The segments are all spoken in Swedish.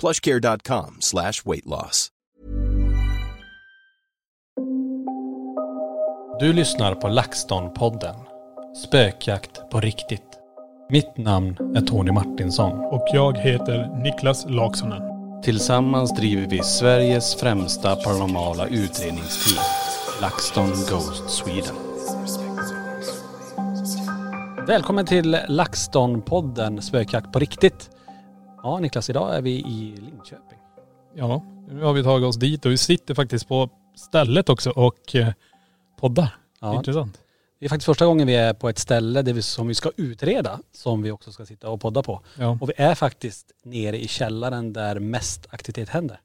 plushcare.com slash weight loss. Du lyssnar på LaxTon-podden. Spökjakt på riktigt. Mitt namn är Tony Martinsson. Och jag heter Niklas Laksonen. Tillsammans driver vi Sveriges främsta paranormala utredningsteam. LaxTon Ghost Sweden. Välkommen till LaxTon-podden Spökjakt på riktigt. Ja Niklas, idag är vi i Linköping. Ja, nu har vi tagit oss dit och vi sitter faktiskt på stället också och eh, poddar. Ja. Intressant. Det är faktiskt första gången vi är på ett ställe där vi, som vi ska utreda, som vi också ska sitta och podda på. Ja. Och vi är faktiskt nere i källaren där mest aktivitet händer.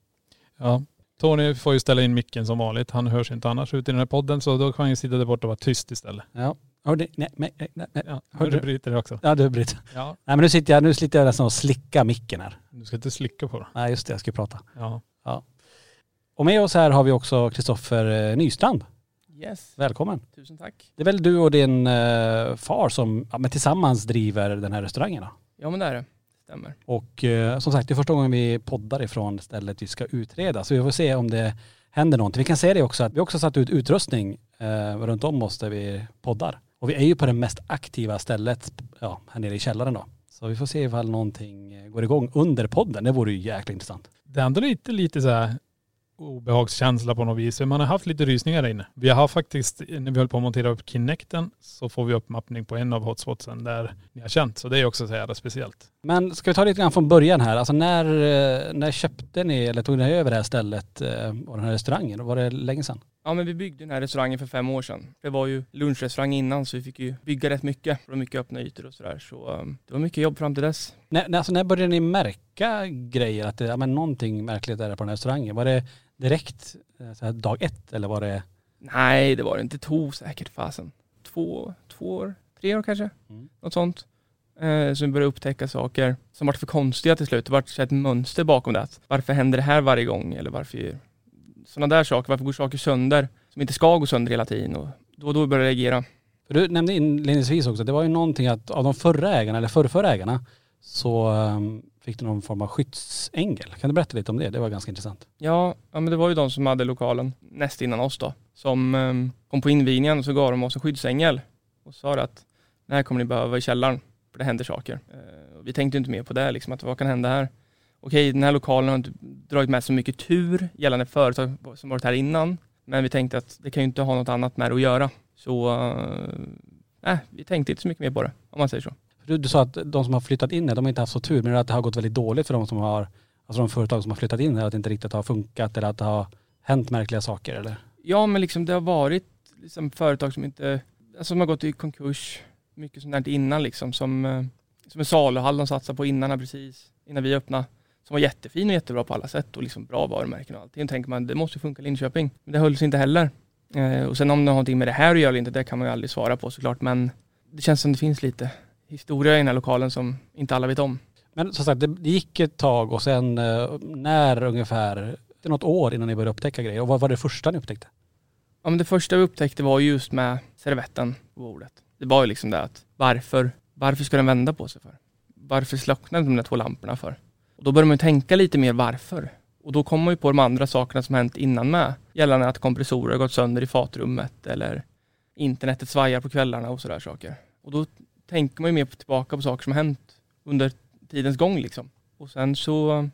ja. Tony får ju ställa in micken som vanligt. Han hörs inte annars ut i den här podden så då kan han ju sitta där borta och vara tyst istället. Ja. Hörde, nej, nej, nej, nej. Ja, hör du du? bryter det också. Ja du Britt. Ja, Nej men nu sitter jag, nu sliter jag nästan och slicka micken här. du ska inte slicka på det. Nej just det, jag ska prata. Ja. Och med oss här har vi också Kristoffer eh, Nystrand. Yes, Välkommen. tusen tack. Det är väl du och din eh, far som ja, men tillsammans driver den här restaurangen då? Ja men det är det. Stämmer. Och eh, som sagt, det är första gången vi poddar ifrån stället vi ska utreda. Så vi får se om det händer någonting. Vi kan säga det också att vi också satt ut utrustning eh, runt om oss där vi poddar. Och vi är ju på det mest aktiva stället ja, här nere i källaren då. Så vi får se ifall någonting eh, går igång under podden. Det vore ju jäkla intressant. Det är ändå lite, lite så här obehagskänsla på något vis. Man har haft lite rysningar där inne. Vi har faktiskt, när vi höll på att montera upp Kinecten så får vi upp mappning på en av hotspotsen där ni har känt. Så det är också så jävla speciellt. Men ska vi ta lite grann från början här. Alltså när, eh, när köpte ni eller tog ni över det här stället eh, och den här restaurangen? Var det länge sedan? Ja men vi byggde den här restaurangen för fem år sedan. Det var ju lunchrestaurang innan så vi fick ju bygga rätt mycket. Det var mycket öppna ytor och sådär. Så um, det var mycket jobb fram till dess. När, alltså när började ni märka grejer? Att det, ja, men någonting märkligt är det på den här restaurangen? Var det direkt eh, så här, dag ett eller var det? Nej det var det inte. Det tog säkert fasen. Två, två år, tre år kanske. Mm. Något sånt. Eh, så vi började upptäcka saker som var för konstiga till slut. Det var ett mönster bakom det. Varför händer det här varje gång? Eller varför sådana där saker. Varför går saker sönder som inte ska gå sönder hela tiden? Och då och då började jag reagera. För du nämnde inledningsvis också det var ju någonting att av de förra ägarna eller förrförra ägarna så ehm, fick du någon form av skyddsängel. Kan du berätta lite om det? Det var ganska intressant. Ja, ja men det var ju de som hade lokalen näst innan oss då. Som um, kom på invigningen och så gav de oss en skyddsängel. Och sa att det här kommer ni behöva i källaren. För det händer saker. Eh, vi tänkte inte mer på det liksom, att vad kan hända här? Okej, den här lokalen har inte dragit med så mycket tur gällande företag som varit här innan. Men vi tänkte att det kan ju inte ha något annat med det att göra. Så, nej, vi tänkte inte så mycket mer på det, om man säger så. Du, du sa att de som har flyttat in här, de har inte haft så tur, men att det har gått väldigt dåligt för de som har, alltså de företag som har flyttat in här, att det inte riktigt har funkat eller att det har hänt märkliga saker eller? Ja, men liksom det har varit liksom företag som inte, alltså som har gått i konkurs, mycket sånt där innan liksom, som, eh, som en saluhall de satsade på innan här precis, innan vi öppnade, som var jättefin och jättebra på alla sätt och liksom bra varumärken och allting. Då tänker man, det måste funka i Linköping. Men det hölls inte heller. Eh, och sen om det har någonting med det här att göra eller inte, det kan man ju aldrig svara på såklart, men det känns som det finns lite historia i den här lokalen som inte alla vet om. Men som sagt, det, det gick ett tag och sen eh, när ungefär det något år innan ni började upptäcka grejer? Och vad var det första ni upptäckte? Ja, men det första vi upptäckte var just med servetten på bordet. Det var ju liksom det att varför, varför ska den vända på sig för? Varför slocknade de där två lamporna för? Och då börjar man ju tänka lite mer varför. Och då kommer man ju på de andra sakerna som hänt innan med. Gällande att kompressorer har gått sönder i fatrummet eller internetet svajar på kvällarna och sådär saker. Och då tänker man ju mer tillbaka på saker som hänt under tidens gång liksom. Och sen så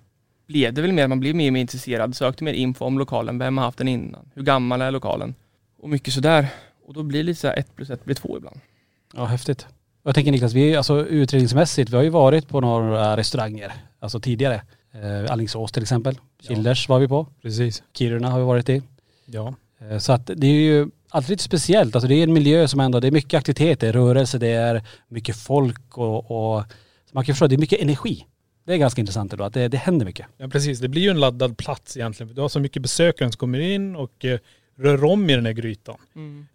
blev det väl mer, man blev mer och mer intresserad, sökte mer info om lokalen, vem har haft den innan, hur gammal är lokalen? Och mycket sådär. Och då blir det lite så här ett plus ett blir två ibland. Ja, häftigt. Jag tänker Niklas, vi är alltså utredningsmässigt, vi har ju varit på några restauranger, alltså tidigare. Eh, Alingsås till exempel. Childers var vi på. Precis. Kiruna har vi varit i. Ja. Eh, Så att det är ju alltid lite speciellt. Alltså det är en miljö som ändå, det är mycket aktiviteter, rörelse, det är mycket folk och, och så man kan förstå, det är mycket energi. Det är ganska intressant då, att det, det händer mycket. Ja precis, det blir ju en laddad plats egentligen. Du har så mycket besökare som kommer in och eh, rör om i den här grytan.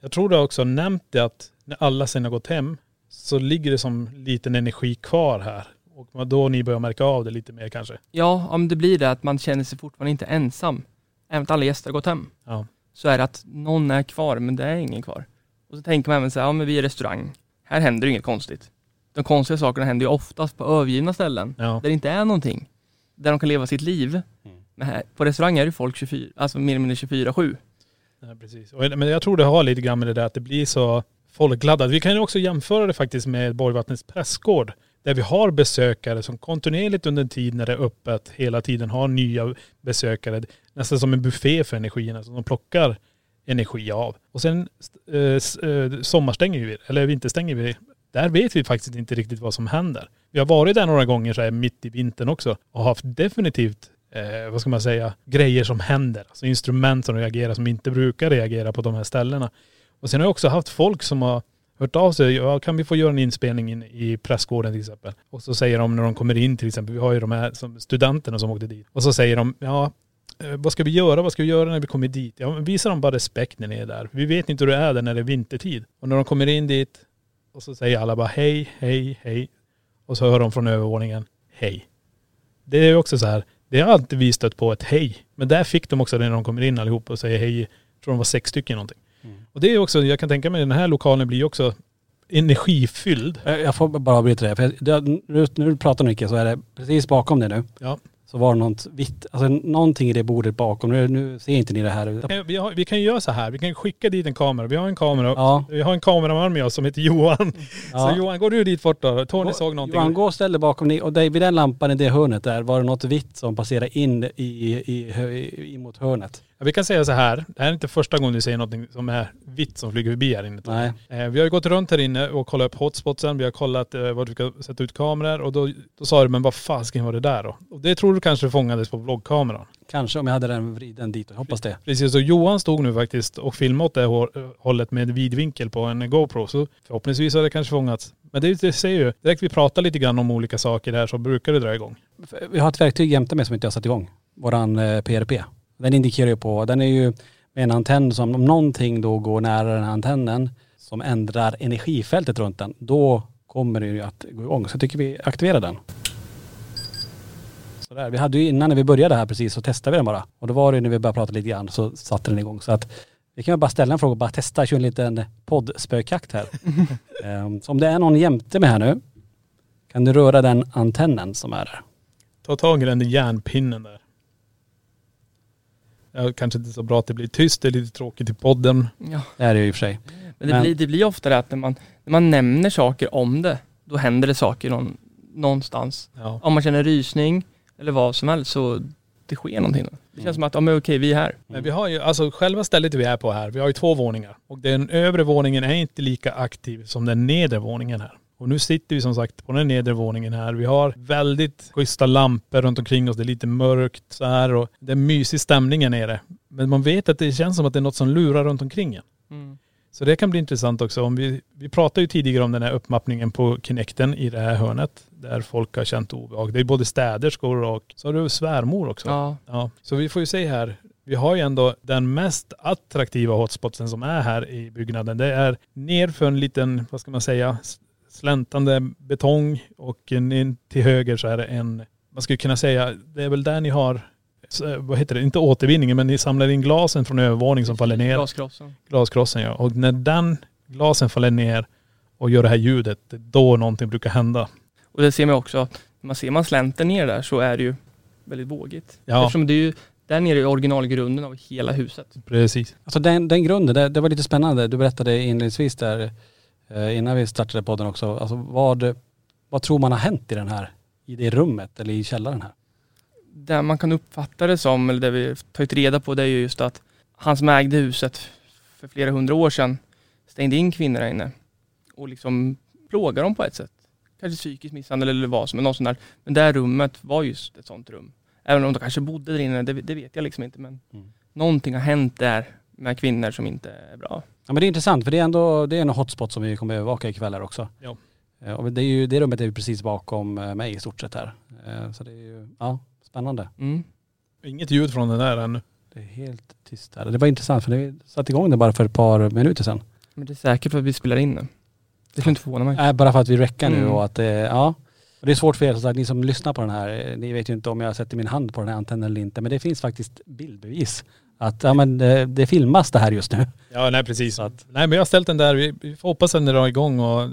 Jag tror du också har nämnt det att när alla sen har gått hem så ligger det som liten energi kvar här. Och då ni börjar märka av det lite mer kanske. Ja, om det blir det att man känner sig fortfarande inte ensam. Även om alla gäster har gått hem. Ja. Så är det att någon är kvar, men det är ingen kvar. Och så tänker man även så här, ja men vi är restaurang. Här händer inget konstigt. De konstiga sakerna händer ju oftast på övergivna ställen. Ja. Där det inte är någonting. Där de kan leva sitt liv. Men här, på restaurang är det folk 24, alltså mer eller mindre 24-7. Ja, precis. Och, men jag tror det har lite grann med det där att det blir så Folkladdad. Vi kan ju också jämföra det faktiskt med Borgvattnets prästgård. Där vi har besökare som kontinuerligt under en tid när det är öppet hela tiden har nya besökare. Nästan som en buffé för energierna som de plockar energi av. Och sen eh, eh, sommarstänger vi, eller vinterstänger vi. Där vet vi faktiskt inte riktigt vad som händer. Vi har varit där några gånger så här mitt i vintern också och haft definitivt eh, vad ska man säga, grejer som händer. Alltså instrument som reagerar som inte brukar reagera på de här ställena. Och sen har jag också haft folk som har hört av sig, ja, kan vi få göra en inspelning in i pressgården till exempel? Och så säger de när de kommer in till exempel, vi har ju de här som, studenterna som åkte dit. Och så säger de, ja, eh, vad ska vi göra? Vad ska vi göra när vi kommer dit? Ja, men visa dem bara respekt när ni är där. Vi vet inte hur det är där när det är vintertid. Och när de kommer in dit och så säger alla bara hej, hej, hej. Och så hör de från övervåningen, hej. Det är också så här, det har alltid vi stött på ett hej. Men där fick de också det när de kommer in allihop och säger hej. Jag tror de var sex stycken någonting. Och det är också, jag kan tänka mig den här lokalen blir också energifylld. Eh, Jag får bara avbryta det. För jag- nu, du pratar Nicke så är det precis bakom det nu. Ja. Så var det något vitt, alltså någonting i det bordet bakom. Nu, nu ser inte ni det här. Vi, har, vi kan göra så här, vi kan skicka dit en kamera. Vi har en kamera, Ja. vi har en kameraman med oss som heter Johan. Ja. Så Johan, går du dit bort då? Tony såg någonting. Johan, gå och ställ dig bakom ni och där, vid den lampan i det hörnet där var det något vitt som passerade in i, i, i, emot hörnet. Ja, vi kan säga så här, det här är inte första gången du ser någonting som är vitt som flyger förbi här inne. Nej. Eh, Vi har ju gått runt här inne och kollat upp hotspotsen, vi har kollat eh, var du ska sätta ut kameror och då, då sa du, men vad fasken var det där då? Och det tror du kanske fångades på vloggkameran. Kanske om jag hade den vriden dit. Jag hoppas det. Precis, så Johan stod nu faktiskt och filmade åt det hå- hållet med vidvinkel på en GoPro. Så förhoppningsvis har det kanske fångats. Men det, det ser ju, direkt vi pratar lite grann om olika saker där så brukar det dra igång. Vi har ett verktyg jämte med som inte har satt igång. Våran eh, PRP. Den indikerar ju på, den är ju med en antenn som om någonting då går nära den här antennen som ändrar energifältet runt den, då kommer det ju att gå igång. Så jag tycker vi aktiverar den. Sådär. Vi hade ju innan när vi började här precis så testade vi den bara. Och då var det ju när vi började prata lite grann så satte den igång. Så att vi kan ju bara ställa en fråga och bara testa, köra en liten poddspökjakt här. Ehm, så om det är någon jämte med här nu, kan du röra den antennen som är där? Ta tag i den där järnpinnen där. Ja, kanske inte så bra att det blir tyst, det är lite tråkigt i podden. Ja. Det är det ju i och för sig. Men det, Men- Blir, det blir ofta det att när man, när man nämner saker om det, då händer det saker någon, någonstans. Ja. Om man känner rysning eller vad som helst så det sker någonting. Då. Det känns som att, ja men okej, vi är här. Men vi har ju, alltså själva stället vi är på här, vi har ju två våningar. Och den övre våningen är inte lika aktiv som den nedre våningen här. Och nu sitter vi som sagt på den nedre våningen här. Vi har väldigt schyssta lampor runt omkring oss. Det är lite mörkt så här och det är mysig stämning här nere. Men man vet att det känns som att det är något som lurar runt omkring en. Mm. Så det kan bli intressant också. Om vi, vi pratade ju tidigare om den här uppmappningen på Kinecten i det här hörnet. Där folk har känt obehag. Det är både städerskor och så har du svärmor också. Ja. Ja, så vi får ju se här. Vi har ju ändå den mest attraktiva hotspotsen som är här i byggnaden. Det är nerför en liten, vad ska man säga, släntande betong och in till höger så är det en, man skulle kunna säga, det är väl där ni har så, vad heter det, inte återvinningen men ni samlar in glasen från övervåningen som faller ner. Glaskrossen. Glaskrossen ja. Och när den glasen faller ner och gör det här ljudet, då någonting brukar hända. Och det ser man också, när man ser man slänter ner där så är det ju väldigt vågigt. Ja. Eftersom det är ju, där nere är originalgrunden av hela huset. Precis. Alltså den, den grunden, det, det var lite spännande. Du berättade inledningsvis där, eh, innan vi startade podden också, alltså vad, vad tror man har hänt i den här, i det rummet eller i källaren här? Det man kan uppfatta det som, eller det vi tagit reda på, det är ju just att han som ägde huset för flera hundra år sedan stängde in kvinnor där inne och liksom plågade dem på ett sätt. Kanske psykisk misshandel eller vad som, men något sånt där. Men det här rummet var just ett sånt rum. Även om de kanske bodde där inne, det, det vet jag liksom inte. Men Mm. någonting har hänt där med kvinnor som inte är bra. Ja men det är intressant för det är ändå, det är en hotspot som vi kommer övervaka ikväll här också. Ja. Eh, Och det, är ju, det rummet är ju precis bakom eh, mig i stort sett här. Eh, Så det är ju, ja, spännande. Mm. Inget ljud från den där ännu. Det är helt tyst här. Det var intressant för vi satte igång det bara för ett par minuter sedan. Men det är säkert för att vi spelar in det. Det skulle inte förvåna mig. Äh, bara för att vi räcker nu Mm. och att det, ja. Och det är svårt för er, så att ni som lyssnar på den här, ni vet ju inte om jag sätter min hand på den här antennen eller inte, men det finns faktiskt bildbevis. Att ja, men det, det filmas det här just nu. Ja nej precis. Att, Nej men jag har ställt den där, vi, vi får hoppas den drar igång och eh,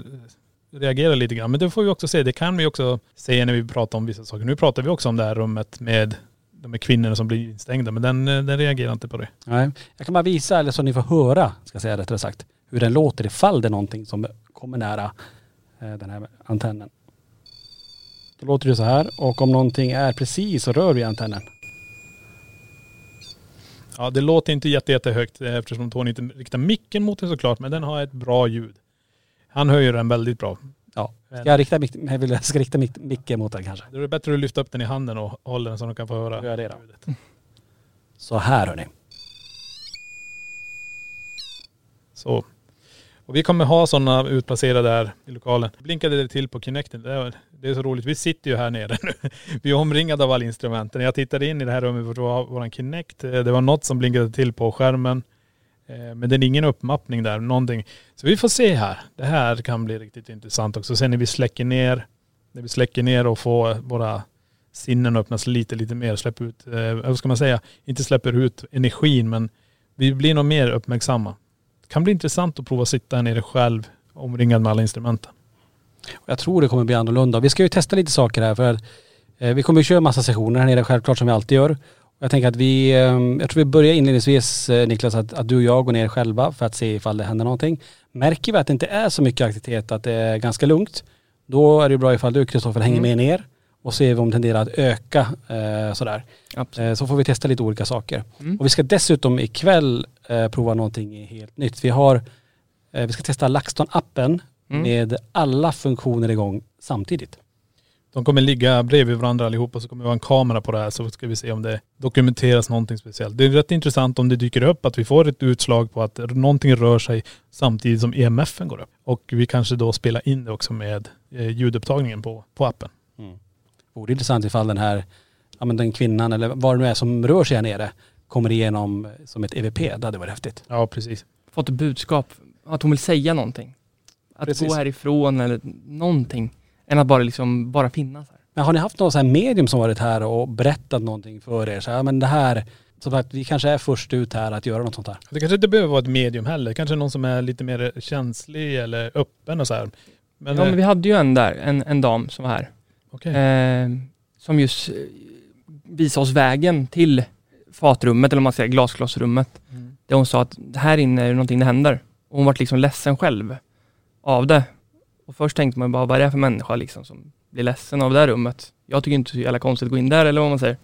reagerar lite grann. Men det får vi också se, det kan vi också se när vi pratar om vissa saker. Nu pratar vi också om det här rummet med de här kvinnorna som blir instängda, men den, eh, den reagerar inte på det. nej. Jag kan bara visa, eller så ni får höra, ska jag säga rättare sagt, hur den låter ifall det är någonting som kommer nära eh, den här antennen. Då låter det så här och om någonting är precis så rör vi antennen. Ja det låter inte jätte, jättehögt eh, eftersom Tony inte riktar micken mot den såklart, men den har ett bra ljud. Han höjer den väldigt bra. Ja. Ska jag rikta, mick- jag vill, jag ska rikta mick- micken mot den kanske? Då är det bättre att lyfta upp den i handen och hålla den så de kan få höra. Gör det då. ljudet. Så här hörni. Så. Och vi kommer ha sådana utplacerade här i lokalen. Blinkade det till på Kinecten. Det är, det är så roligt. Vi sitter ju här nere nu. Vi är omringade av alla instrumenten. Jag tittade in i det här rummet för vår våran Kinect. Eh, det var något som blinkade till på skärmen. Eh, men det är ingen uppmappning där, någonting. Så vi får se här. Det här kan bli riktigt intressant också. Sen när vi släcker ner, när vi släcker ner och får våra sinnen att öppnas lite, lite mer. Släpper ut, eh, vad ska man säga, inte släpper ut energin men vi blir nog mer uppmärksamma. Kan bli intressant att prova att sitta här nere själv omringad med alla instrumenten. Jag tror det kommer bli annorlunda. Vi ska ju testa lite saker här för att eh, vi kommer ju köra massa sessioner här nere självklart som vi alltid gör. Jag tänker att vi, eh, jag tror vi börjar inledningsvis eh, Niklas att, att du och jag går ner själva för att se ifall det händer någonting. Märker vi att det inte är så mycket aktivitet, att det är ganska lugnt, då är det bra ifall du Kristoffer hänger Mm. med ner och ser om det tenderar att öka eh, sådär. Eh, så får vi testa lite olika saker. Mm. Och vi ska dessutom ikväll eh, prova någonting helt nytt. Vi har, eh, vi ska testa LaxTon-appen Mm. med alla funktioner igång samtidigt. De kommer ligga bredvid varandra allihopa så kommer det vara en kamera på det här så ska vi se om det dokumenteras någonting speciellt. Det är rätt intressant om det dyker upp att vi får ett utslag på att någonting rör sig samtidigt som EMFen går upp. Och vi kanske då spelar in det också med eh, ljudupptagningen på, på appen. Vore intressant ifall den här, ja men den kvinnan eller vad det nu är som rör sig här nere kommer igenom som ett EVP. Det hade varit häftigt. Ja precis. Fått ett budskap, att hon vill säga någonting. Att Precis. gå härifrån eller någonting. Än att bara liksom, bara finnas här. Men har ni haft någon så här medium som varit här och berättat någonting för er? Så här, ja, men det här, så att vi kanske är först ut här att göra något sånt här. Det kanske inte behöver vara ett medium heller. Kanske någon som är lite mer känslig eller öppen och så här. Men, ja men eh, vi hade ju en där, en, en dam som var här. Okej. Eh, som just eh, visade oss vägen till fatrummet, eller om man säger glasglasrummet. Mm. Där hon sa att här inne är det någonting det händer. Och hon vart liksom ledsen själv av det. Och först tänkte man bara, vad är det för människa liksom som blir ledsen av det här rummet? Jag tycker inte det är så jävla konstigt att gå in där eller vad man säger.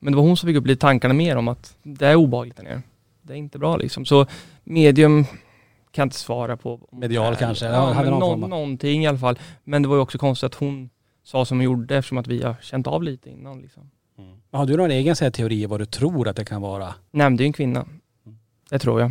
Men det var hon som fick upp lite tankarna mer om att det är obehagligt där nere. Det är inte bra liksom. Så medium kan jag inte svara på. Medial kanske, ja, Ja, hade någon någonting i alla fall. Men det var ju också konstigt att hon sa som hon gjorde eftersom att vi har känt av lite innan liksom. Har du någon egen så här, teori vad du tror att det kan vara? Nämnde ju en kvinna. Det tror jag.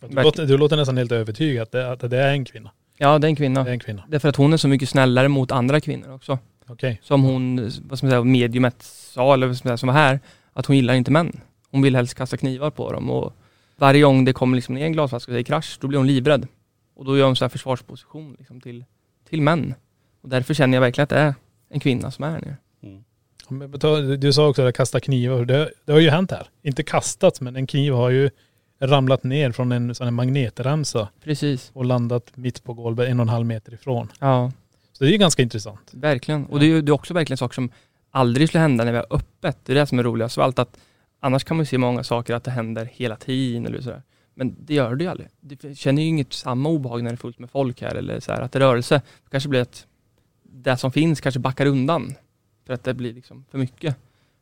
Du, låter, du låter nästan helt övertygad att det, att det är en kvinna. Ja, det är en kvinna. Det är en kvinna. Det är för att hon är så mycket snällare mot andra kvinnor också. Okej. Som hon, vad ska man säga, mediumet sa, eller vad ska man säga, som var här, att hon gillar inte män. Hon vill helst kasta knivar på dem och varje gång det kommer liksom ner en glasflaska och det är krasch, då blir hon livrädd. Och då gör hon så här försvarsposition liksom till, till män. Och därför känner jag verkligen att det är en kvinna som är här nere. Men ta- Du sa också att kasta knivar. Det, det har ju hänt här. Inte kastats men en kniv har ju ramlat ner från en sån här magnetremsa Precis. och landat mitt på golvet en och en halv meter ifrån. Ja, Så det är ju ganska intressant. verkligen. Och det är ju det är också verkligen saker som aldrig skulle hända när vi har öppet. Det är det som är roligast av allt. Att annars kan man ju se många saker att det händer hela tiden eller sådär. Men det gör det ju aldrig. Du känner ju inget samma obehag när det är fullt med folk här eller så här, att det rörelse. Det kanske blir att det som finns kanske backar undan för att det blir liksom för mycket.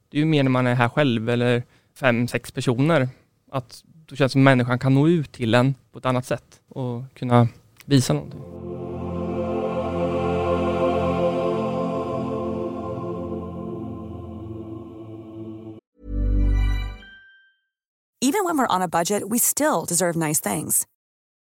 Det är ju mer när man är här själv eller fem, sex personer. Att då känns det som människan kan nå ut till en på ett annat sätt och kunna visa någonting. Even when we're on a budget, we still deserve nice things.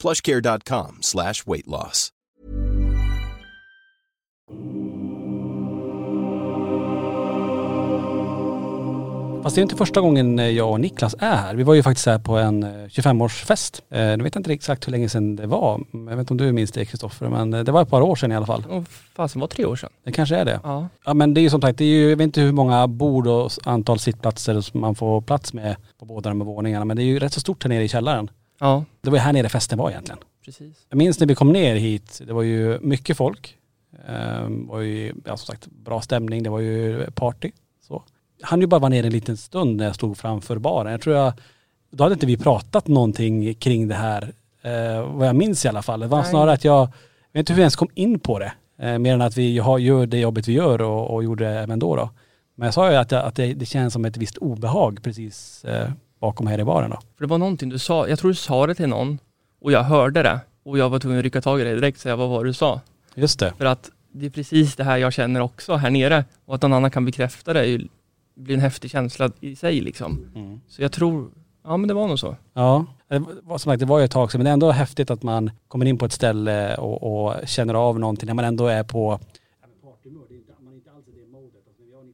plushcare.com slash weight loss. Fast det är inte första gången eh, jag och Niklas är här. Vi var ju faktiskt här på en eh, 25-årsfest. Eh, Nu vet jag inte exakt hur länge sedan det var. Jag vet inte om du minns det Kristoffer, men eh, det var ett par år sedan i alla fall. Och fasen var tre år sedan. Det kanske är det. Ja. Ja men det är ju som sagt, det är ju, jag vet inte hur många bord och antal sittplatser som man får plats med på båda de här våningarna. Men det är ju rätt så stort här nere i källaren. Ja, Det var ju här nere festen var egentligen. precis. Jag minns när vi kom ner hit, det var ju mycket folk. Ehm, var ju, ja, som sagt, bra stämning, det var ju party. Så. Han ju bara vara nere en liten stund när jag stod framför baren. Jag tror jag, då hade inte vi pratat någonting kring det här, eh, vad jag minns i alla fall. Det var Nej. snarare att jag, jag vet inte hur vi ens kom in på det. Eh, mer än att vi har, gör det jobbet vi gör och, och gjorde det även då. då. Men jag sa ju att, jag, att det, det känns som ett visst obehag precis eh, bakom här i baren då. För det var någonting du sa, jag tror du sa det till någon och jag hörde det och jag var tvungen att rycka tag i det direkt och säga vad var det du sa? Just det. För att det är precis det här jag känner också här nere och att någon annan kan bekräfta det ju- blir en häftig känsla i sig liksom. Mm. Så jag tror, ja men det var nog så. Ja, det var, som sagt det var ju ett tag sedan men det är ändå häftigt att man kommer in på ett ställe och, och känner av någonting när man ändå är på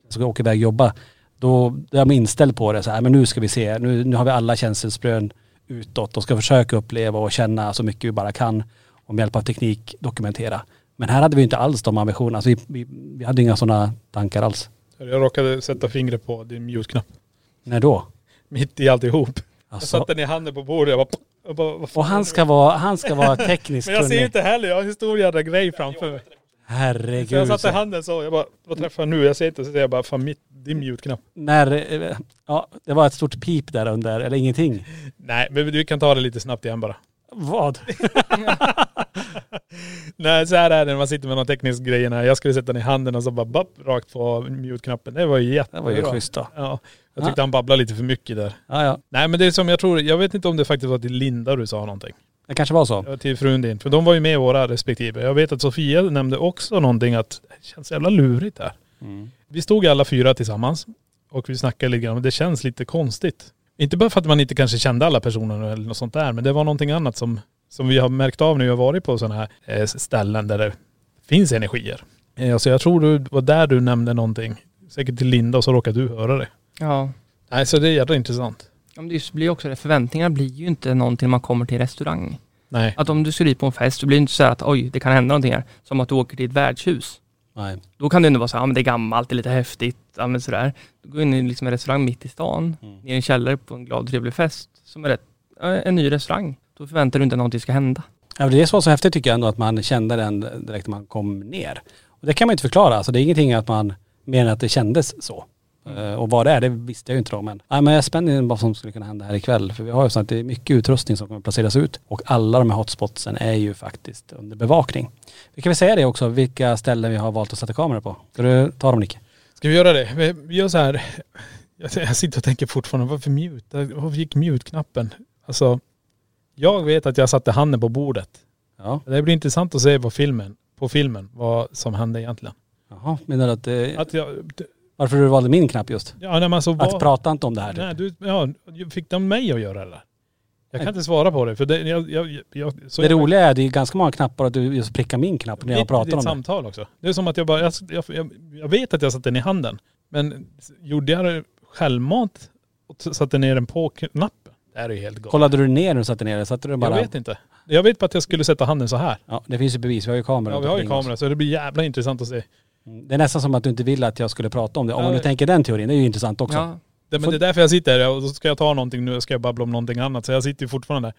så jag åker iväg och jobba. Då är jag inställd på det så här, men nu ska vi se, nu, nu har vi alla känselsprön utåt och ska försöka uppleva och känna så mycket vi bara kan och med hjälp av teknik dokumentera. Men här hade vi inte alls de ambitionerna, alltså vi, vi, vi hade inga sådana tankar alls. Jag råkade sätta fingret på din mute-knapp. När då? Mitt i alltihop. Jag Alltså, satte den i handen på bordet. Jag bara, jag bara och han ska vara, han ska vara tekniskt Men jag ser inte heller, jag har en stor jävla grej framför mig. Herregud. Så jag satte handen så, jag bara, vad träffar jag nu? Jag ser inte, så jag bara, fan mitt, din mute-knapp. När, eh, ja det var ett stort pip där under, eller ingenting. Nej, men du kan ta det lite snabbt igen bara. Vad? Nej, så här är det när man sitter med någon teknisk grejerna. Jag skulle sätta den i handen och så bara bapp, rakt på mute-knappen. Det var ju Det jättebra. var ju schysst då. Ja, jag tyckte han babblade lite för mycket där. Ja ja, Nej men det är som jag tror, jag vet inte om det faktiskt var till Linda du sa någonting. det kanske var så. Ja, Till frun din. För de var ju med i våra respektive. Jag vet att Sofia nämnde också någonting att det känns jävla lurigt här. Mm. Vi stod alla fyra tillsammans och vi snackade lite grann det känns lite konstigt. Inte bara för att man inte kanske kände alla personer eller något sånt där, men det var någonting annat som, som vi har märkt av när vi har varit på sådana här eh, ställen där det finns energier. Eh, så jag tror det var där du nämnde någonting. Säkert till Linda och så råkade du höra det. Ja. Nej så det är jävla intressant. Ja, men det blir också det, förväntningarna blir ju inte någonting man kommer till restaurang. Nej. Att om du ska dit på en fest så blir det inte så här att oj, det kan hända någonting här. Som att du åker till ett värdshus. Nej. Då kan det ändå vara så här, ja men det är gammalt, det är lite häftigt, ja men sådär. Du går in i liksom en restaurang mitt i stan, Mm. i en källare på en glad trevlig fest, som är rätt, en ny restaurang. Då förväntar du inte att någonting ska hända. Ja, det som var så häftigt tycker jag ändå att man kände den direkt när man kom ner. Och det kan man inte förklara, alltså det är ingenting att man, mer än att det kändes så. Eh, Och vad det är, det visste jag ju inte då. Men, nej, men jag är spänd på vad som skulle kunna hända här ikväll. För vi har ju så att det är mycket utrustning som kommer placeras ut. Och alla de här hotspotsen är ju faktiskt under bevakning. Vi kan väl säga det också, vilka ställen vi har valt att sätta kameror på. Ska du ta dem Nicke? Ska vi göra det? Vi, gör så här. Jag, jag sitter och tänker fortfarande, varför mute? Varför gick mute-knappen? Alltså, jag vet att jag satte handen på bordet. Ja. Det blir intressant att se på filmen, på filmen vad som hände egentligen. Jaha, menar du att det, Att jag, varför du valde min knapp just? ja, nej, men alltså, Att vad, prata inte om det här typ. nej, du, ja, fick de mig att göra det? där? Jag kan inte svara på det för det, jag, jag, jag, så Det jag- roliga är, det är ganska många knappar att du just prickar min knapp när jag pratar ditt om det. samtal också. Det är som att jag bara, jag, jag, vet att jag satte den i handen. Men gjorde jag det självmant och satte ner den på knappen? Det är ju helt galet. Kollade du ner när du satte ner det? Satte du bara... Jag vet inte. Jag vet bara att jag skulle sätta handen så här. Ja, det finns ju bevis. Vi har ju kameror Ja vi har ju kamera så det blir jävla intressant att se. Det är nästan som att du inte vill att jag skulle prata om det. Om du det- tänker den teorin, det är ju intressant också. Ja. Det, men det är därför jag sitter här och så ska jag ta någonting nu, ska jag babbla om någonting annat. Så jag sitter ju fortfarande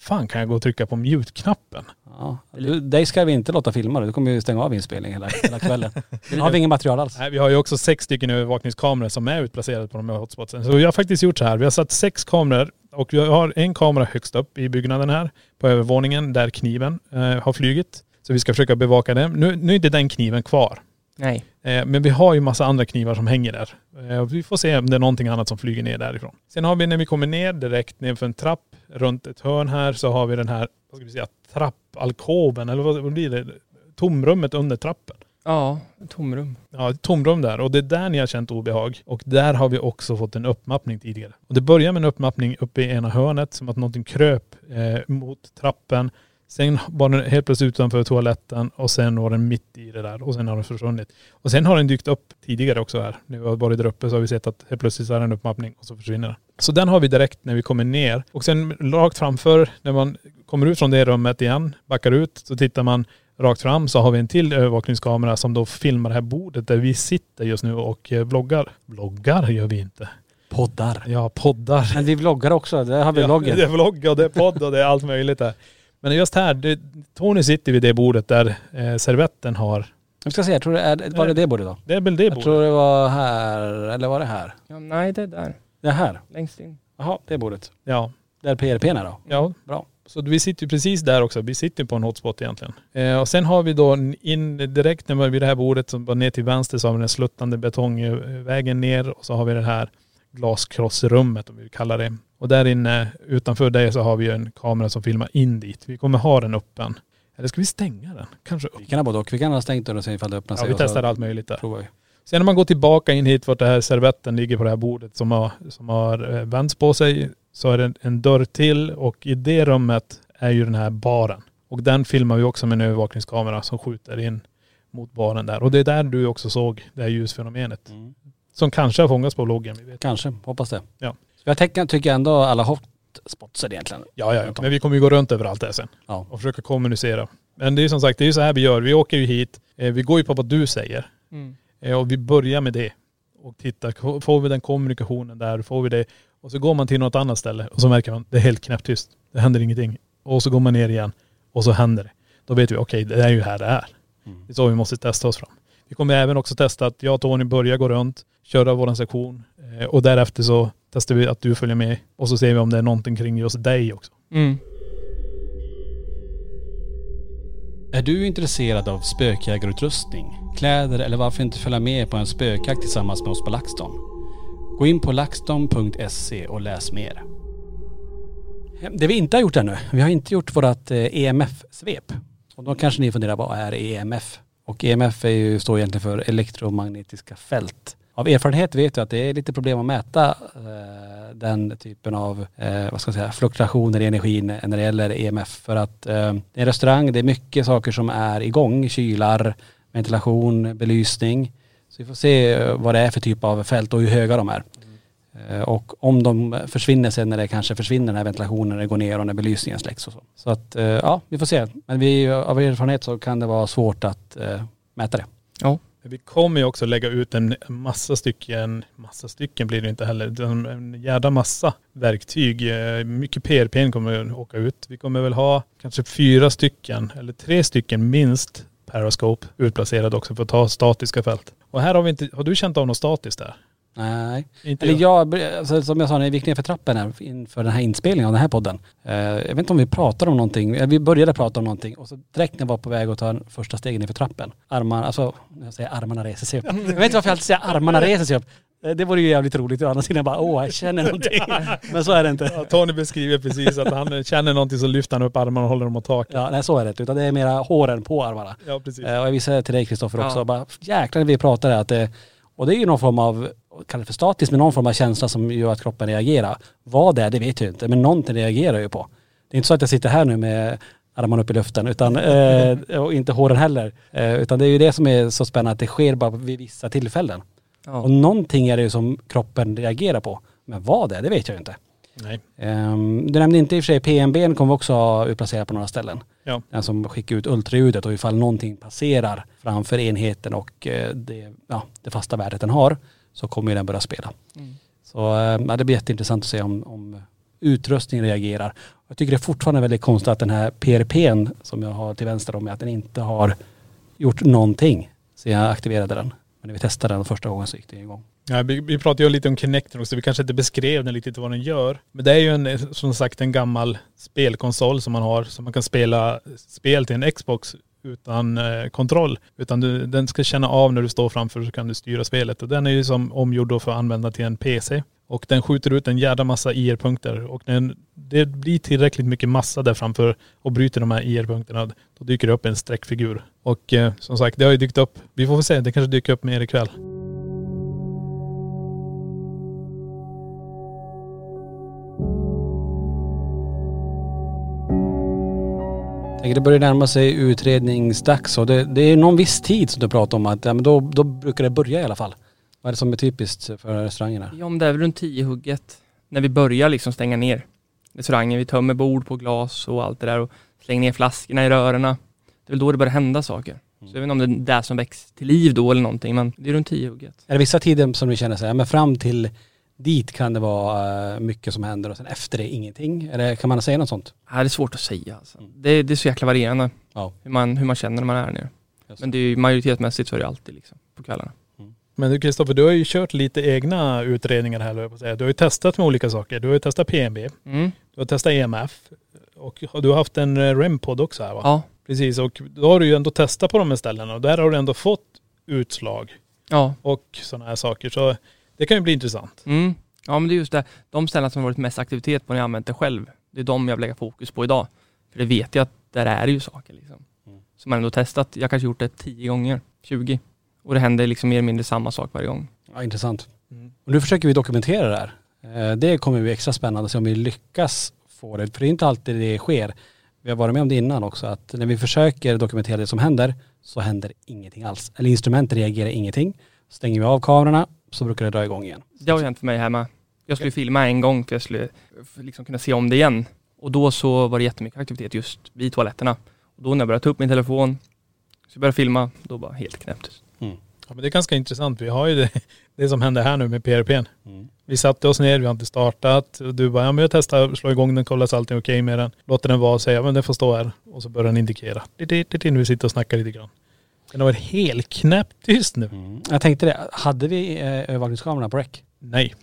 Fan kan jag gå och trycka på mute-knappen? Ja. Du, dig ska vi inte låta filma. Du kommer ju stänga av inspelningen hela, hela kvällen. Nu har vi inget material alls. Nej, vi har ju också sex stycken övervakningskameror som är utplacerade på de här hotspotsen. Så vi har faktiskt gjort så här. Vi har satt sex kameror och vi har en kamera högst upp i byggnaden här på övervåningen där kniven eh, har flugit. Så vi ska försöka bevaka den. Nu, nu är inte den kniven kvar. Nej. Eh, men vi har ju massa andra knivar som hänger där. Eh, vi får se om det är någonting annat som flyger ner därifrån. Sen har vi när vi kommer ner direkt ner för en trapp runt ett hörn här så har vi den här, vad ska vi säga, trappalkoven eller vad, blir det? Tomrummet under trappen. Ja, tomrum. Ja, ett tomrum där. Och det är där ni har känt obehag. Och där har vi också fått en uppmappning tidigare. Och det börjar med en uppmappning uppe i ena hörnet, som att någonting kröp eh, mot trappen. Sen var den helt plötsligt utanför toaletten och sen var den mitt i det där och sen har den försvunnit. Och sen har den dykt upp tidigare också här. När vi har varit där uppe så har vi sett att helt plötsligt så är det en uppmappning och så försvinner den. Så den har vi direkt när vi kommer ner. Och sen rakt framför, när man kommer ut från det rummet igen, backar ut, så tittar man rakt fram så har vi en till övervakningskamera som då filmar det här bordet där vi sitter just nu och eh, vloggar. Vloggar gör vi inte. Poddar. Ja, poddar. Men vi vloggar också. Där har vi Ja, vloggen. det är vlogg och det är podd och det är allt möjligt där. Men just här, det, Tony sitter vid det bordet där eh, servetten har. Jag ska se, jag tror det är, var det det bordet då? Det är väl det Jag bordet? tror det var här, eller var det här? Ja, nej, det är där. Det är här. Längst in. Jaha, det bordet. Ja. Där PRP är då. Ja. Bra. Så vi sitter ju precis där också. Vi sitter på en hotspot egentligen. Eh, och sen har vi då in direkt när vi är vid det här bordet, som bara ner till vänster så har vi den sluttande betongvägen ner och så har vi det här glaskrossrummet om vi vill kalla det. Och där inne utanför det så har vi en kamera som filmar in dit. Vi kommer ha den öppen. Eller ska vi stänga den? Kanske upp. Vi kan ha både och. Vi kan ha stängt dörren och se ifall det öppnar Ja, sig. vi och så testar allt möjligt där. provar vi. Sen när man går tillbaka in hit vart det här servetten ligger på det här bordet som har, som har eh, vänts på sig så är det en, en dörr till och i det rummet är ju den här baren. Och den filmar vi också med en övervakningskamera som skjuter in mot baren där. Och det är där du också såg det här ljusfenomenet. Mm. Som kanske har fångats på vloggen. Vi vet. Kanske, hoppas det. Ja. Så jag tänker, tycker ändå alla hotspotser egentligen. Ja, ja, ja. Men vi kommer ju gå runt överallt där sen. Ja. Och försöka kommunicera. Men det är ju som sagt, det är ju så här vi gör. Vi åker ju hit. Eh, vi går ju på vad du säger. Mm. Eh, Och vi börjar med det. Och tittar, får vi den kommunikationen där, får vi det. Och så går man till något annat ställe och så märker man, det är helt knäpptyst. Det händer ingenting. Och så går man ner igen och så händer det. Då vet vi, okej det är ju här det är. Mm. Det är så vi måste testa oss fram. Vi kommer även också testa att jag och Tony börjar gå runt, köra våran sektion. eh, Och därefter så testar vi att du följer med. Och så ser vi om det är någonting kring just dig också. Mm. Är du intresserad av spökjägarutrustning, kläder eller varför inte följa med på en spökjakt tillsammans med oss på LaxTon? Gå in på laxton.se och läs mer. Det vi inte har gjort ännu, vi har inte gjort vårt EMF-svep. Och då kanske ni funderar, vad är EMF? Och EMF är ju, står egentligen för elektromagnetiska fält. Av erfarenhet vet jag att det är lite problem att mäta eh, den typen av, eh, vad ska jag säga, fluktuationer i energin när det gäller EMF. För att eh, det är en restaurang, det är mycket saker som är igång, kylar, ventilation, belysning. Så vi får se eh, vad det är för typ av fält och hur höga de är. Eh, och om de försvinner sen när det kanske försvinner den här ventilationen, när det går ner och när belysningen släcks och så. Så att eh, ja, vi får se. Men vi, av erfarenhet så kan det vara svårt att mäta det. Vi kommer ju också lägga ut en massa stycken, massa stycken blir det inte heller, en jävla massa verktyg. Eh, mycket PRP kommer att åka ut. Vi kommer väl ha kanske fyra stycken, eller tre stycken minst, Parascope utplacerade också för att ta statiska fält. Och här har vi inte, har du känt av något statiskt där? Nej. Inte Eller jag. alltså, som jag sa när vi gick ner för trappen här inför den här inspelningen av den här podden. Eh, jag vet inte om vi pratade om någonting, eh, vi började prata om någonting och så direkt när jag var på väg att ta en första stegen för trappen. Armarna, alltså jag säger armarna reser sig upp. Jag vet inte varför jag alltid säger armarna reser sig upp. Eh, Det vore ju jävligt roligt. Å andra sidan bara, åh jag känner någonting. Men så är det inte. Ja, Tony beskriver precis att han känner någonting så lyfter han upp armarna och håller dem mot taket. Ja, nej så är det inte. Utan det är mera håren på armarna. Ja precis. Eh, Och jag visade till dig Kristoffer också, Ja. bara jäklar när vi pratade att det, och det är ju någon form av, kallar för statiskt, men någon form av känsla som gör att kroppen reagerar. Vad det är, det vet jag inte, men någonting reagerar jag ju på. Det är inte så att jag sitter här nu med armarna upp i luften, utan, eh, och inte håren heller. Eh, utan det är ju det som är så spännande, att det sker bara vid vissa tillfällen. Ja. Och någonting är det ju som kroppen reagerar på. Men vad det är, det vet jag ju inte. Nej. Ehm, du nämnde inte i och för sig PMB kommer vi också ha utplacerat på några ställen. Ja. Den som skickar ut ultraljudet och ifall någonting passerar framför enheten och eh, det, ja, det fasta värdet den har så kommer ju den börja spela. Mm. Så eh, ja, det blir jätteintressant att se om, om utrustningen reagerar. Jag tycker det är fortfarande väldigt konstigt att den här PRPn som jag har till vänster om mig, att den inte har gjort någonting sen jag aktiverade den. Men när vi testade den första gången så gick det igång. Ja, vi, vi pratade ju lite om Kinecten också, vi kanske inte beskrev den riktigt vad den gör. Men det är ju en, som sagt en gammal spelkonsol som man har, så man kan spela spel till en Xbox utan eh, kontroll. Utan du, den ska känna av när du står framför så kan du styra spelet. Och den är ju som omgjord då för att använda till en PC. Och den skjuter ut en jävla massa IR-punkter. Och när det blir tillräckligt mycket massa där framför och bryter de här IR-punkterna, då dyker det upp en streckfigur. Och eh, som sagt, det har ju dykt upp. Vi får väl se, det kanske dyker upp mer ikväll. Tänker det börjar närma sig utredningsdags och det, det är någon viss tid som du pratar om att ja, men då, då brukar det börja i alla fall. Vad är det som är typiskt för restaurangerna? Ja, men det är väl runt 10 hugget när vi börjar liksom stänga ner restaurangen. Vi tömmer bord på glas och allt det där och slänger ner flaskorna i rörerna. Det är väl då det börjar hända saker. Så jag vet inte om det är det som väcks till liv då eller någonting, men det är runt 10 hugget. Är det vissa tider som du känner så här, men fram till dit kan det vara eh, mycket som händer och sen efter det ingenting? Eller kan man säga något sånt? Ja, det är svårt att säga alltså. det, det är så jäkla varierande Ja. hur, man, hur man känner när man är här nere. Just. Men det är ju majoritetsmässigt så är det alltid liksom på kvällarna. Men du Kristoffer, du har ju kört lite egna utredningar här, jag på säga. Du har ju testat med olika saker. Du har ju testat PNB, Mm. du har testat EMF och du har haft en eh, REM-podd också här va? Ja, Precis, och då har du ju ändå testat på de här ställena och där har du ändå fått utslag ja. och sådana här saker. Så det kan ju bli intressant. Mm. Ja men det är just det, de ställen som har varit mest aktivitet på när jag använt det själv, det är de jag vill lägga fokus på idag. För det vet jag att där är det ju saker liksom. Som man ändå testat, jag kanske gjort det 10 gånger, 20. Och det händer liksom mer eller mindre samma sak varje gång. Ja, intressant. Mm. Och nu försöker vi dokumentera det här. Eh, Det kommer bli extra spännande att se om vi lyckas få det. För det är inte alltid det sker. Vi har varit med om det innan också, att när vi försöker dokumentera det som händer så händer ingenting alls. Eller instrumentet reagerar ingenting. Stänger vi av kamerorna så brukar det dra igång igen. Det har hänt för mig med. Jag skulle filma en gång för jag skulle liksom kunna se om det igen. Och då så var det jättemycket aktivitet just vid toaletterna. Och då när jag började ta upp min telefon, så jag började filma, då var helt knäppt. Ja, men det är ganska intressant. Vi har ju det, det som händer här nu med PRPn. Mm. Vi satte oss ner, vi har inte startat. Du bara, ja men jag testar, slå igång den, kolla så allting är okej med den. Låter den vara och säga, ja men den får stå här. Och så börjar den indikera. Det, det, det, det, vi sitter och snackar lite grann. Den har varit helt knäpptyst nu. Mm. Jag tänkte det, hade vi eh, övervakningskamerorna på rec? Nej,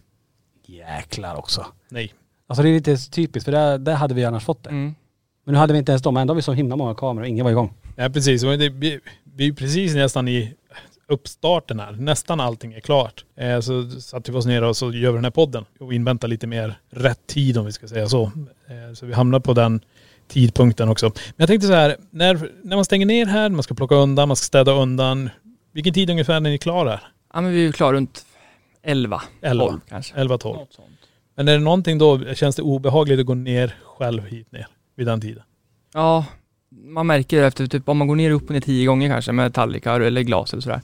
Jäklar också. nej. Alltså det är lite typiskt för där, där hade vi annars fått det. Mm. Men nu hade vi inte ens dem, ändå har vi så himla många kameror och ingen var igång. Ja precis, Och det, vi, vi är precis nästan i uppstarten här. Nästan allting är klart. Eh, så satte vi oss ner och så gör vi den här podden och inväntar lite mer rätt tid om vi ska säga så. Eh, så vi hamnar på den tidpunkten också. Men jag tänkte så här, när, när man stänger ner här, man ska plocka undan, man ska städa undan. Vilken tid ungefär är ni klara? Ja men vi är ju klara runt 11, 11. 12 kanske. 11-12. Något sånt. Men är det någonting då, känns det obehagligt att gå ner själv hit ner vid den tiden? Ja, man märker efter typ om man går ner upp och ner tio gånger kanske med tallrikar eller glas eller sådär.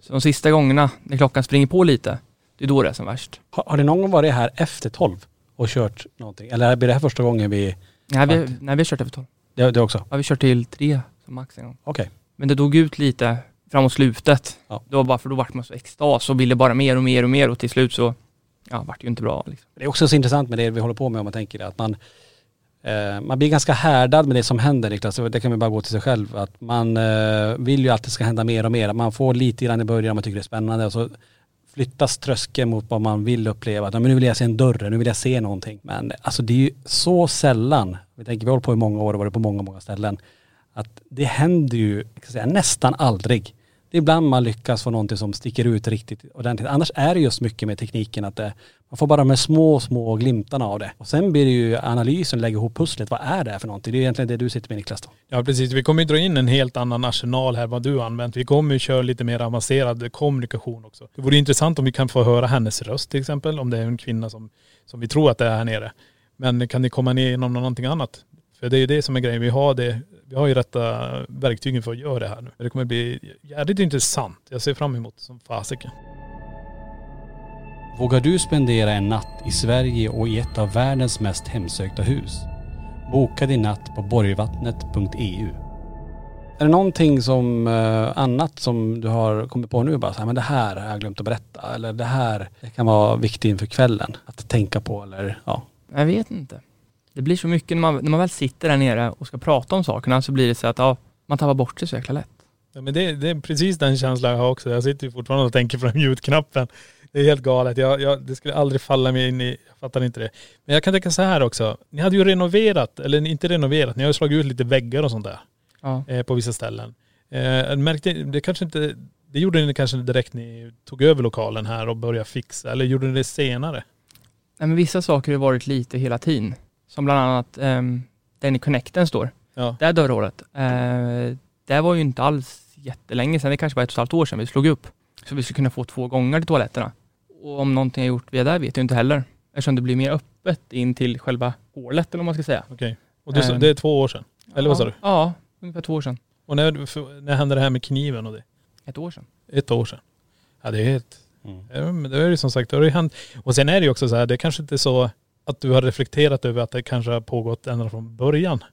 Så de sista gångerna när klockan springer på lite, det är då det är som värst. Har, har det någon gång varit här efter 12 och kört någonting? Eller blir det här första gången vi... Nej vi, nej, vi har kört över 12. Det, det också? Ja, vi har kört till tre som max en gång. Okej. Men det dog ut lite framåt slutet. Ja. Det var bara för då vart man så extas och ville bara mer och mer och mer och till slut så, ja, vart det ju inte bra liksom. Det är också så intressant med det vi håller på med om man tänker det, att man, eh, man blir ganska härdad med det som händer Niklas. Det kan vi bara gå till sig själv. Att man eh, vill ju att det ska hända mer och mer. Man får lite grann i början, man tycker det är spännande och så flyttas tröskeln mot vad man vill uppleva. Men nu vill jag se en dörr, nu vill jag se någonting. Men alltså det är ju så sällan, vi tänker vi har hållit på i många år och varit på många, många ställen, att det händer ju säga, nästan aldrig. Det är ibland man lyckas få någonting som sticker ut riktigt ordentligt. Annars är det just mycket med tekniken att det, man får bara de här små, små glimtarna av det. Och sen blir det ju analysen, lägga ihop pusslet. Vad är det här för någonting? Det är egentligen det du sitter med Niklas då. Ja precis, vi kommer ju dra in en helt annan arsenal här vad du har använt. Vi kommer ju köra lite mer avancerad kommunikation också. Det vore intressant om vi kan få höra hennes röst till exempel, om det är en kvinna som, som vi tror att det är här nere. Men kan ni komma ner genom någonting annat? För det är ju det som är grejen. Vi har, det, vi har ju rätta verktygen för att göra det här nu. Det kommer bli jävligt intressant. Jag ser fram emot det som fasiken. Vågar du spendera en natt i Sverige och i ett av världens mest hemsökta hus? Boka din natt på borgvattnet.eu. Är det någonting som eh, annat som du har kommit på nu bara så här, men det här har jag glömt att berätta eller det här det kan vara viktigt inför kvällen att tänka på eller ja. Jag vet inte. Det blir så mycket när man, när man väl sitter där nere och ska prata om sakerna så blir det så att ja, man tappar bort sig så jäkla lätt. Ja, men det, det är precis den känslan jag har också. Jag sitter ju fortfarande och tänker på den mute-knappen. Det är helt galet. Jag, jag, det skulle aldrig falla mig in i, jag fattar inte det. Men jag kan tänka så här också. Ni hade ju renoverat, eller inte renoverat, ni har ju slagit ut lite väggar och sånt där. Ja. Eh, på vissa ställen. Eh, märkte, det kanske inte, det gjorde ni kanske direkt ni tog över lokalen här och började fixa, eller gjorde ni det senare? Nej, men vissa saker har varit lite hela tiden. Som bland annat um, den i connecten står. Ja. Det dörrhålet. Uh, det var ju inte alls jättelänge sedan, det kanske var ett och ett halvt år sedan vi slog upp. Så vi skulle kunna få två gånger till toaletterna. Och om någonting har gjort via det vet jag inte heller. Eftersom det blir mer öppet in till själva hålet eller vad man ska säga. Okej. Och du, sa- Eh. det är två år sedan? Eller vad sa Ja, du? Ja, ungefär två år sedan. Och när, för, när hände det här med kniven och det? Ett år sedan. Ett år sedan. Ja det är helt.. Mm. Ja, men det är ju som sagt, det har ju hänt. Och sen är det ju också så här, det är kanske inte är så att du har reflekterat över att det kanske har pågått ända från början.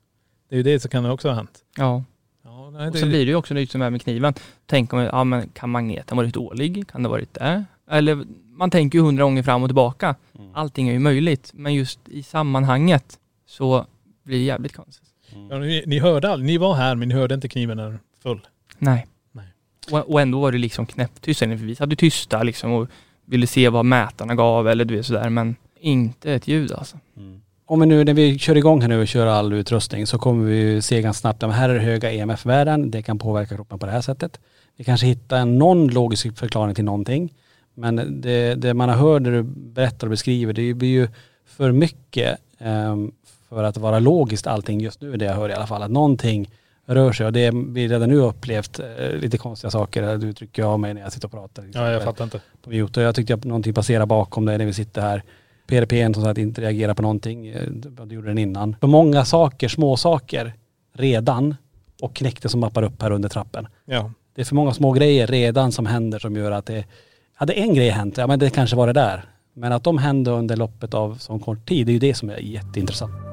Det är ju det som kan också ha hänt. Ja. Ja, nej, Och det, så blir det ju också nytt som är med kniven. Tänk om, ja men kan magneten varit dålig? Kan det varit det? Eller man tänker ju hundra gånger fram och tillbaka. Mm. Allting är ju möjligt, men just i sammanhanget så blir det jävligt konstigt. ja, ni, ni hörde aldrig, ni var här men ni hörde inte kniven när den föll. Nej. Nej. Och, och ändå var det liksom knäpptyst, för vi ju tysta liksom och ville se vad mätarna gav eller du vet sådär, men inte ett ljud alltså. Mm. Om vi nu när vi kör igång här nu och kör all utrustning så kommer vi ju se ganska snabbt att här är höga EMF-värden, det kan påverka kroppen på det här sättet. Vi kanske hittar en någon logisk förklaring till någonting. Men det, det man har hört när du berättar och beskriver, det blir ju för mycket ehm, för att vara logiskt allting just nu, det jag hör i alla fall. Att någonting rör sig och det vi redan nu upplevt eh, lite konstiga saker. Du trycker av mig när jag sitter och pratar. Ja jag fattar inte. på mute. Och jag tyckte att någonting passerade bakom dig när vi sitter här. PRP som sagt inte reagerar på någonting. Eh, Det gjorde den innan. För många saker, små saker redan och knäckte som mappar upp här under trappen. Ja. Det är för många små grejer redan som händer som gör att det, hade en grej hänt, ja men det kanske var det där. Men att de hände under loppet av så kort tid, det är ju det som är jätteintressant.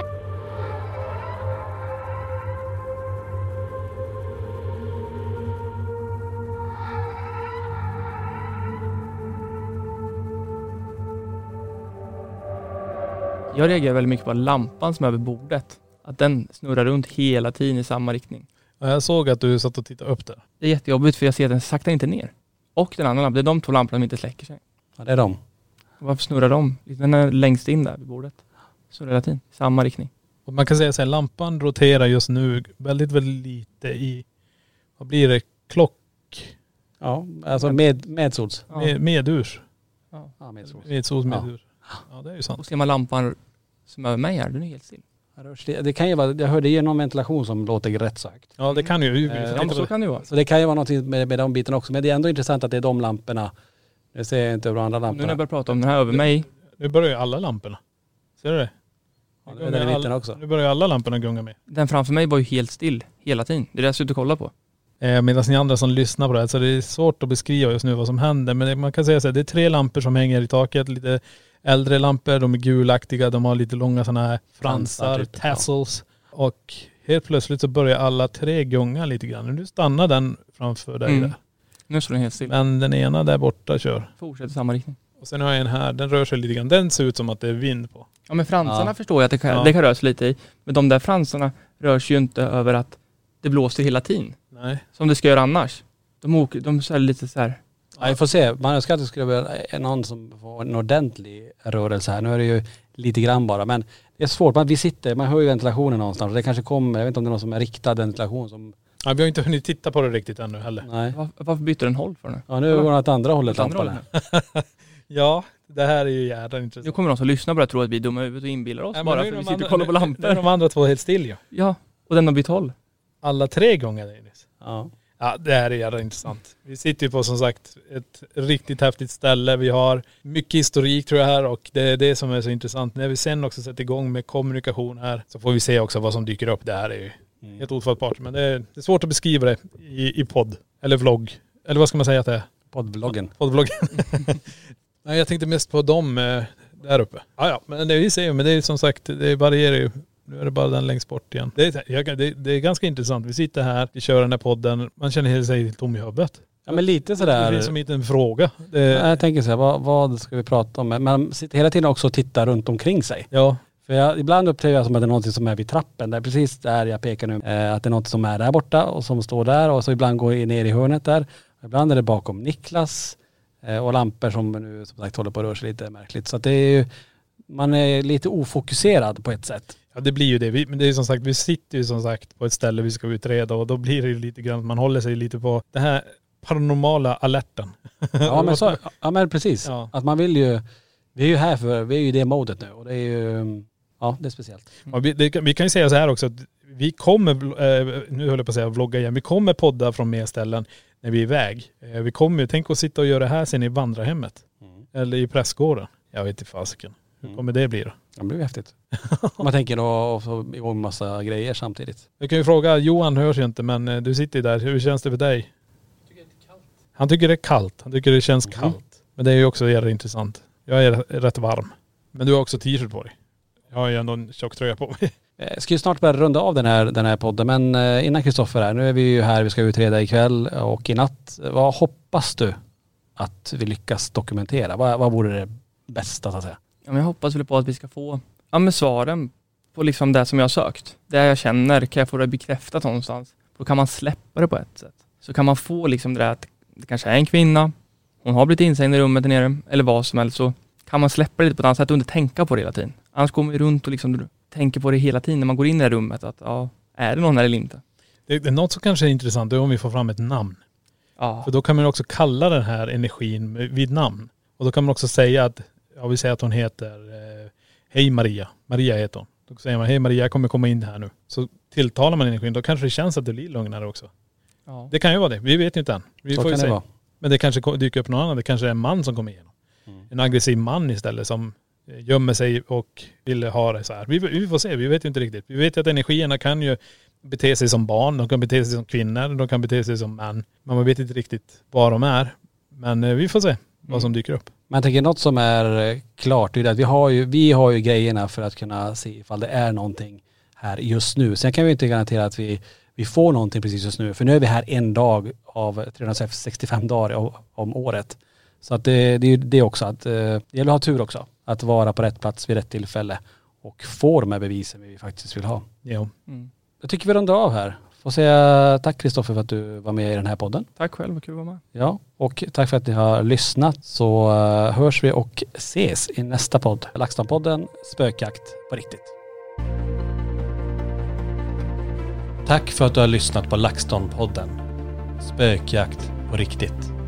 Jag reagerar väldigt mycket på lampan som är över bordet. Att den snurrar runt hela tiden i samma riktning. Ja, Jag såg att du satt och tittade upp där. Det är jättejobbigt för jag ser att den saktar inte ner. Och den andra lampan, det är de två lamporna som inte släcker sig. Ja, det är de. Varför snurrar de? Den är längst in där vid bordet. Snurrar hela tiden, i samma riktning. Och man kan säga så här, lampan roterar just nu väldigt, väldigt lite i, vad blir det, klock, Ja, alltså med, medsols. Ja. med, medurs. Ja, medsols. Medsols, Ja. medurs. Ja. det är ju sant. Och ser man lampan som är över mig här, den är helt still. Det- Det kan ju vara, jag hörde ju någon ventilation som låter rätt så högt. Ja det kan ju. Eh, Ja men så kan det ju vara. Så det kan ju vara något med, med de bitarna också. Men det är ändå intressant att det är de lamporna. Nu ser jag inte över de andra Nu när lamporna. jag börjar prata om den här över mig, Nu börjar ju alla lamporna. Ser du det? Ja, nu är den i mitten också. Nu börjar ju alla lamporna gunga med. den framför mig var ju helt still hela tiden. Det är det jag sitter och kollar på. Eh, Medan ni andra som lyssnar på det här, så det är svårt att beskriva just nu vad som händer. Men det, man kan säga så här, det är tre lampor som hänger i taket. Lite äldre lampor, de är gulaktiga, de har lite långa sådana här Fransar, typ, ja. tassels. Och helt plötsligt så börjar alla tre gunga lite grann. Nu stannar den framför dig Mm. där. Nu står den helt still. Men den ena där borta kör. Fortsätter i samma riktning. Och sen har jag en här, den rör sig lite grann. Den ser ut som att det är vind på. Ja men fransarna Ja. förstår jag att det kan, Ja. det kan röra sig lite i. Men de där fransarna rör sig ju inte över att det blåser hela tiden. Nej. Som det ska göra annars. De åker, de är lite så här. Ja, vi får se. Man önskar att det skulle vara någon som får en ordentlig rörelse här. Nu är det ju lite grann bara. Men det är svårt. Man, vi sitter, man hör ju ventilationen någonstans. Det kanske kommer, jag vet inte om det är någon som är riktad ventilation som.. Ja, vi har inte hunnit titta på det riktigt ännu heller. Nej. Var, varför byter den håll för nu? Ja nu går den åt andra hållet lampan. Ja, det här är ju jävla intressant. Nu kommer de som lyssnar här tro att vi är dumma i huvudet och inbillar oss Ja, men bara nu för att vi sitter och andra- kollar på Nu är lampor. de andra två helt still ju. Ja, och den har bytt håll. Alla tre gånger Dennis. Ja. Ja det här är jävla intressant. Vi sitter ju på som sagt ett riktigt häftigt ställe. Vi har mycket historik tror jag här och det är det som är så intressant. När vi sen också sätter igång med kommunikation här så får vi se också vad som dyker upp. Det här är ju helt ofattbart. Men det är, det är svårt att beskriva det i, i podd. Eller vlogg. Eller vad ska man säga att det är? Poddvloggen. Poddvloggen. Nej jag tänkte mest på dem eh, där uppe. Ja ja, men det vi ser ju, men det är som sagt, det varierar ju. Nu är det bara den längst bort igen. Det är, det, det är ganska intressant. Vi sitter här, vi kör den här podden. Man känner sig helt tom i huvudet. Ja men lite Det sådär. finns som inte en fråga. Det, Jag tänker så här, vad, vad ska vi prata om? Men Man sitter hela tiden också och tittar runt omkring sig. ja, För jag, ibland upplever jag som att det är något som är vid trappen, där precis där jag pekar nu. Eh, att det är något som är där borta och som står där och så ibland går jag ner i hörnet där. Ibland är det bakom Niklas eh, och lampor som nu som sagt håller på att röra sig lite märkligt. Så att det är ju, man är lite ofokuserad på ett sätt. ja, det blir ju det. Vi, men det är som sagt, vi sitter ju som sagt på ett ställe vi ska utreda och då blir det ju lite grann, man håller sig lite på det här paranormala alerten. Ja men, så, ja, men precis. Ja. Att man vill ju, vi är ju här för, vi är ju i det modet nu och det är ju, ja det är speciellt. Ja, vi, det, kan- vi kan ju säga så här också att vi kommer, eh, nu höll jag på att säga vlogga igen, vi kommer podda från mer ställen när vi är iväg. Eh, vi kommer ju, tänk att sitta och göra det här sen i vandrarhemmet. Eller i prästgården. Jag vet inte fasiken. Hur Mm. kommer det bli då? Det blir häftigt. man tänker då och få igång massa grejer samtidigt. Jag kan ju fråga, Johan hörs ju inte men eh, du sitter ju där. Hur känns det för dig? Han tycker det är kallt. Han tycker det känns Mhm. kallt. Men det är ju också jävligt intressant. Jag är rätt varm. Men du har också t-shirt på dig. Jag har ju ändå en tjock tröja på mig. Jag ska ju snart börja runda av den här, den här podden men eh, innan Kristoffer här, nu är vi ju här, vi ska utreda ikväll och i natt. Vad hoppas du att vi lyckas dokumentera? Vad, vad vore det bästa så att säga? Ja, jag hoppas väl på att vi ska få ja, men svaren på liksom det som jag har sökt. Det jag känner, kan jag få det bekräftat någonstans? Då kan man släppa det på ett sätt. Så kan man få liksom det där att det kanske är en kvinna, hon har blivit instängd i rummet där nere, eller vad som helst, så kan man släppa det lite på ett annat sätt och inte tänka på det hela tiden. Annars går man ju runt och liksom tänker på det hela tiden när man går in i det rummet, att ja, är det någon eller inte? Det, det är något som kanske är intressant, det är om vi får fram ett namn. Ja, För då kan man också kalla den här energin vid namn. Och då kan man också säga att, ja vi säger att hon heter eh, Hej Maria. Maria heter hon. Då säger man Hej Maria, jag kommer komma in här nu. Så tilltalar man energin, då kanske det känns att det blir lugnare också. ja. Det kan ju vara det, vi vet ju inte än. Vi så får ju kan det se. vara. Men det kanske dyker upp någon annan, det kanske är en man som kommer igenom. Mm. En aggressiv man istället som eh, gömmer sig och vill ha det så här. Vi, vi får se, vi vet ju inte riktigt. Vi vet ju att energierna kan ju bete sig som barn, de kan bete sig som kvinnor, de kan bete sig som män. Men man vet inte riktigt vad de är. Men eh, vi får se vad som dyker upp. Men jag tänker något som är eh, klart, det är att vi har, ju, vi har ju grejerna för att kunna se ifall det är någonting här just nu. Sen kan vi inte garantera att vi, vi får någonting precis just nu. För nu är vi här en dag av 365 dagar om, året. Så att det, det är ju det också, att eh, det gäller att ha tur också. Att vara på rätt plats vid rätt tillfälle. och få de här bevisen vi faktiskt vill ha. Ja. Mm. Jag tycker vi rundar av här. Får säga tack Kristoffer för att du var med i den här podden. Tack själv, vad kul att vara med. Ja, och tack för att ni har lyssnat så eh, hörs vi och ses i nästa podd. LaxTon-podden Spökjakt på riktigt. Tack för att du har lyssnat på LaxTon-podden. Spökjakt på riktigt.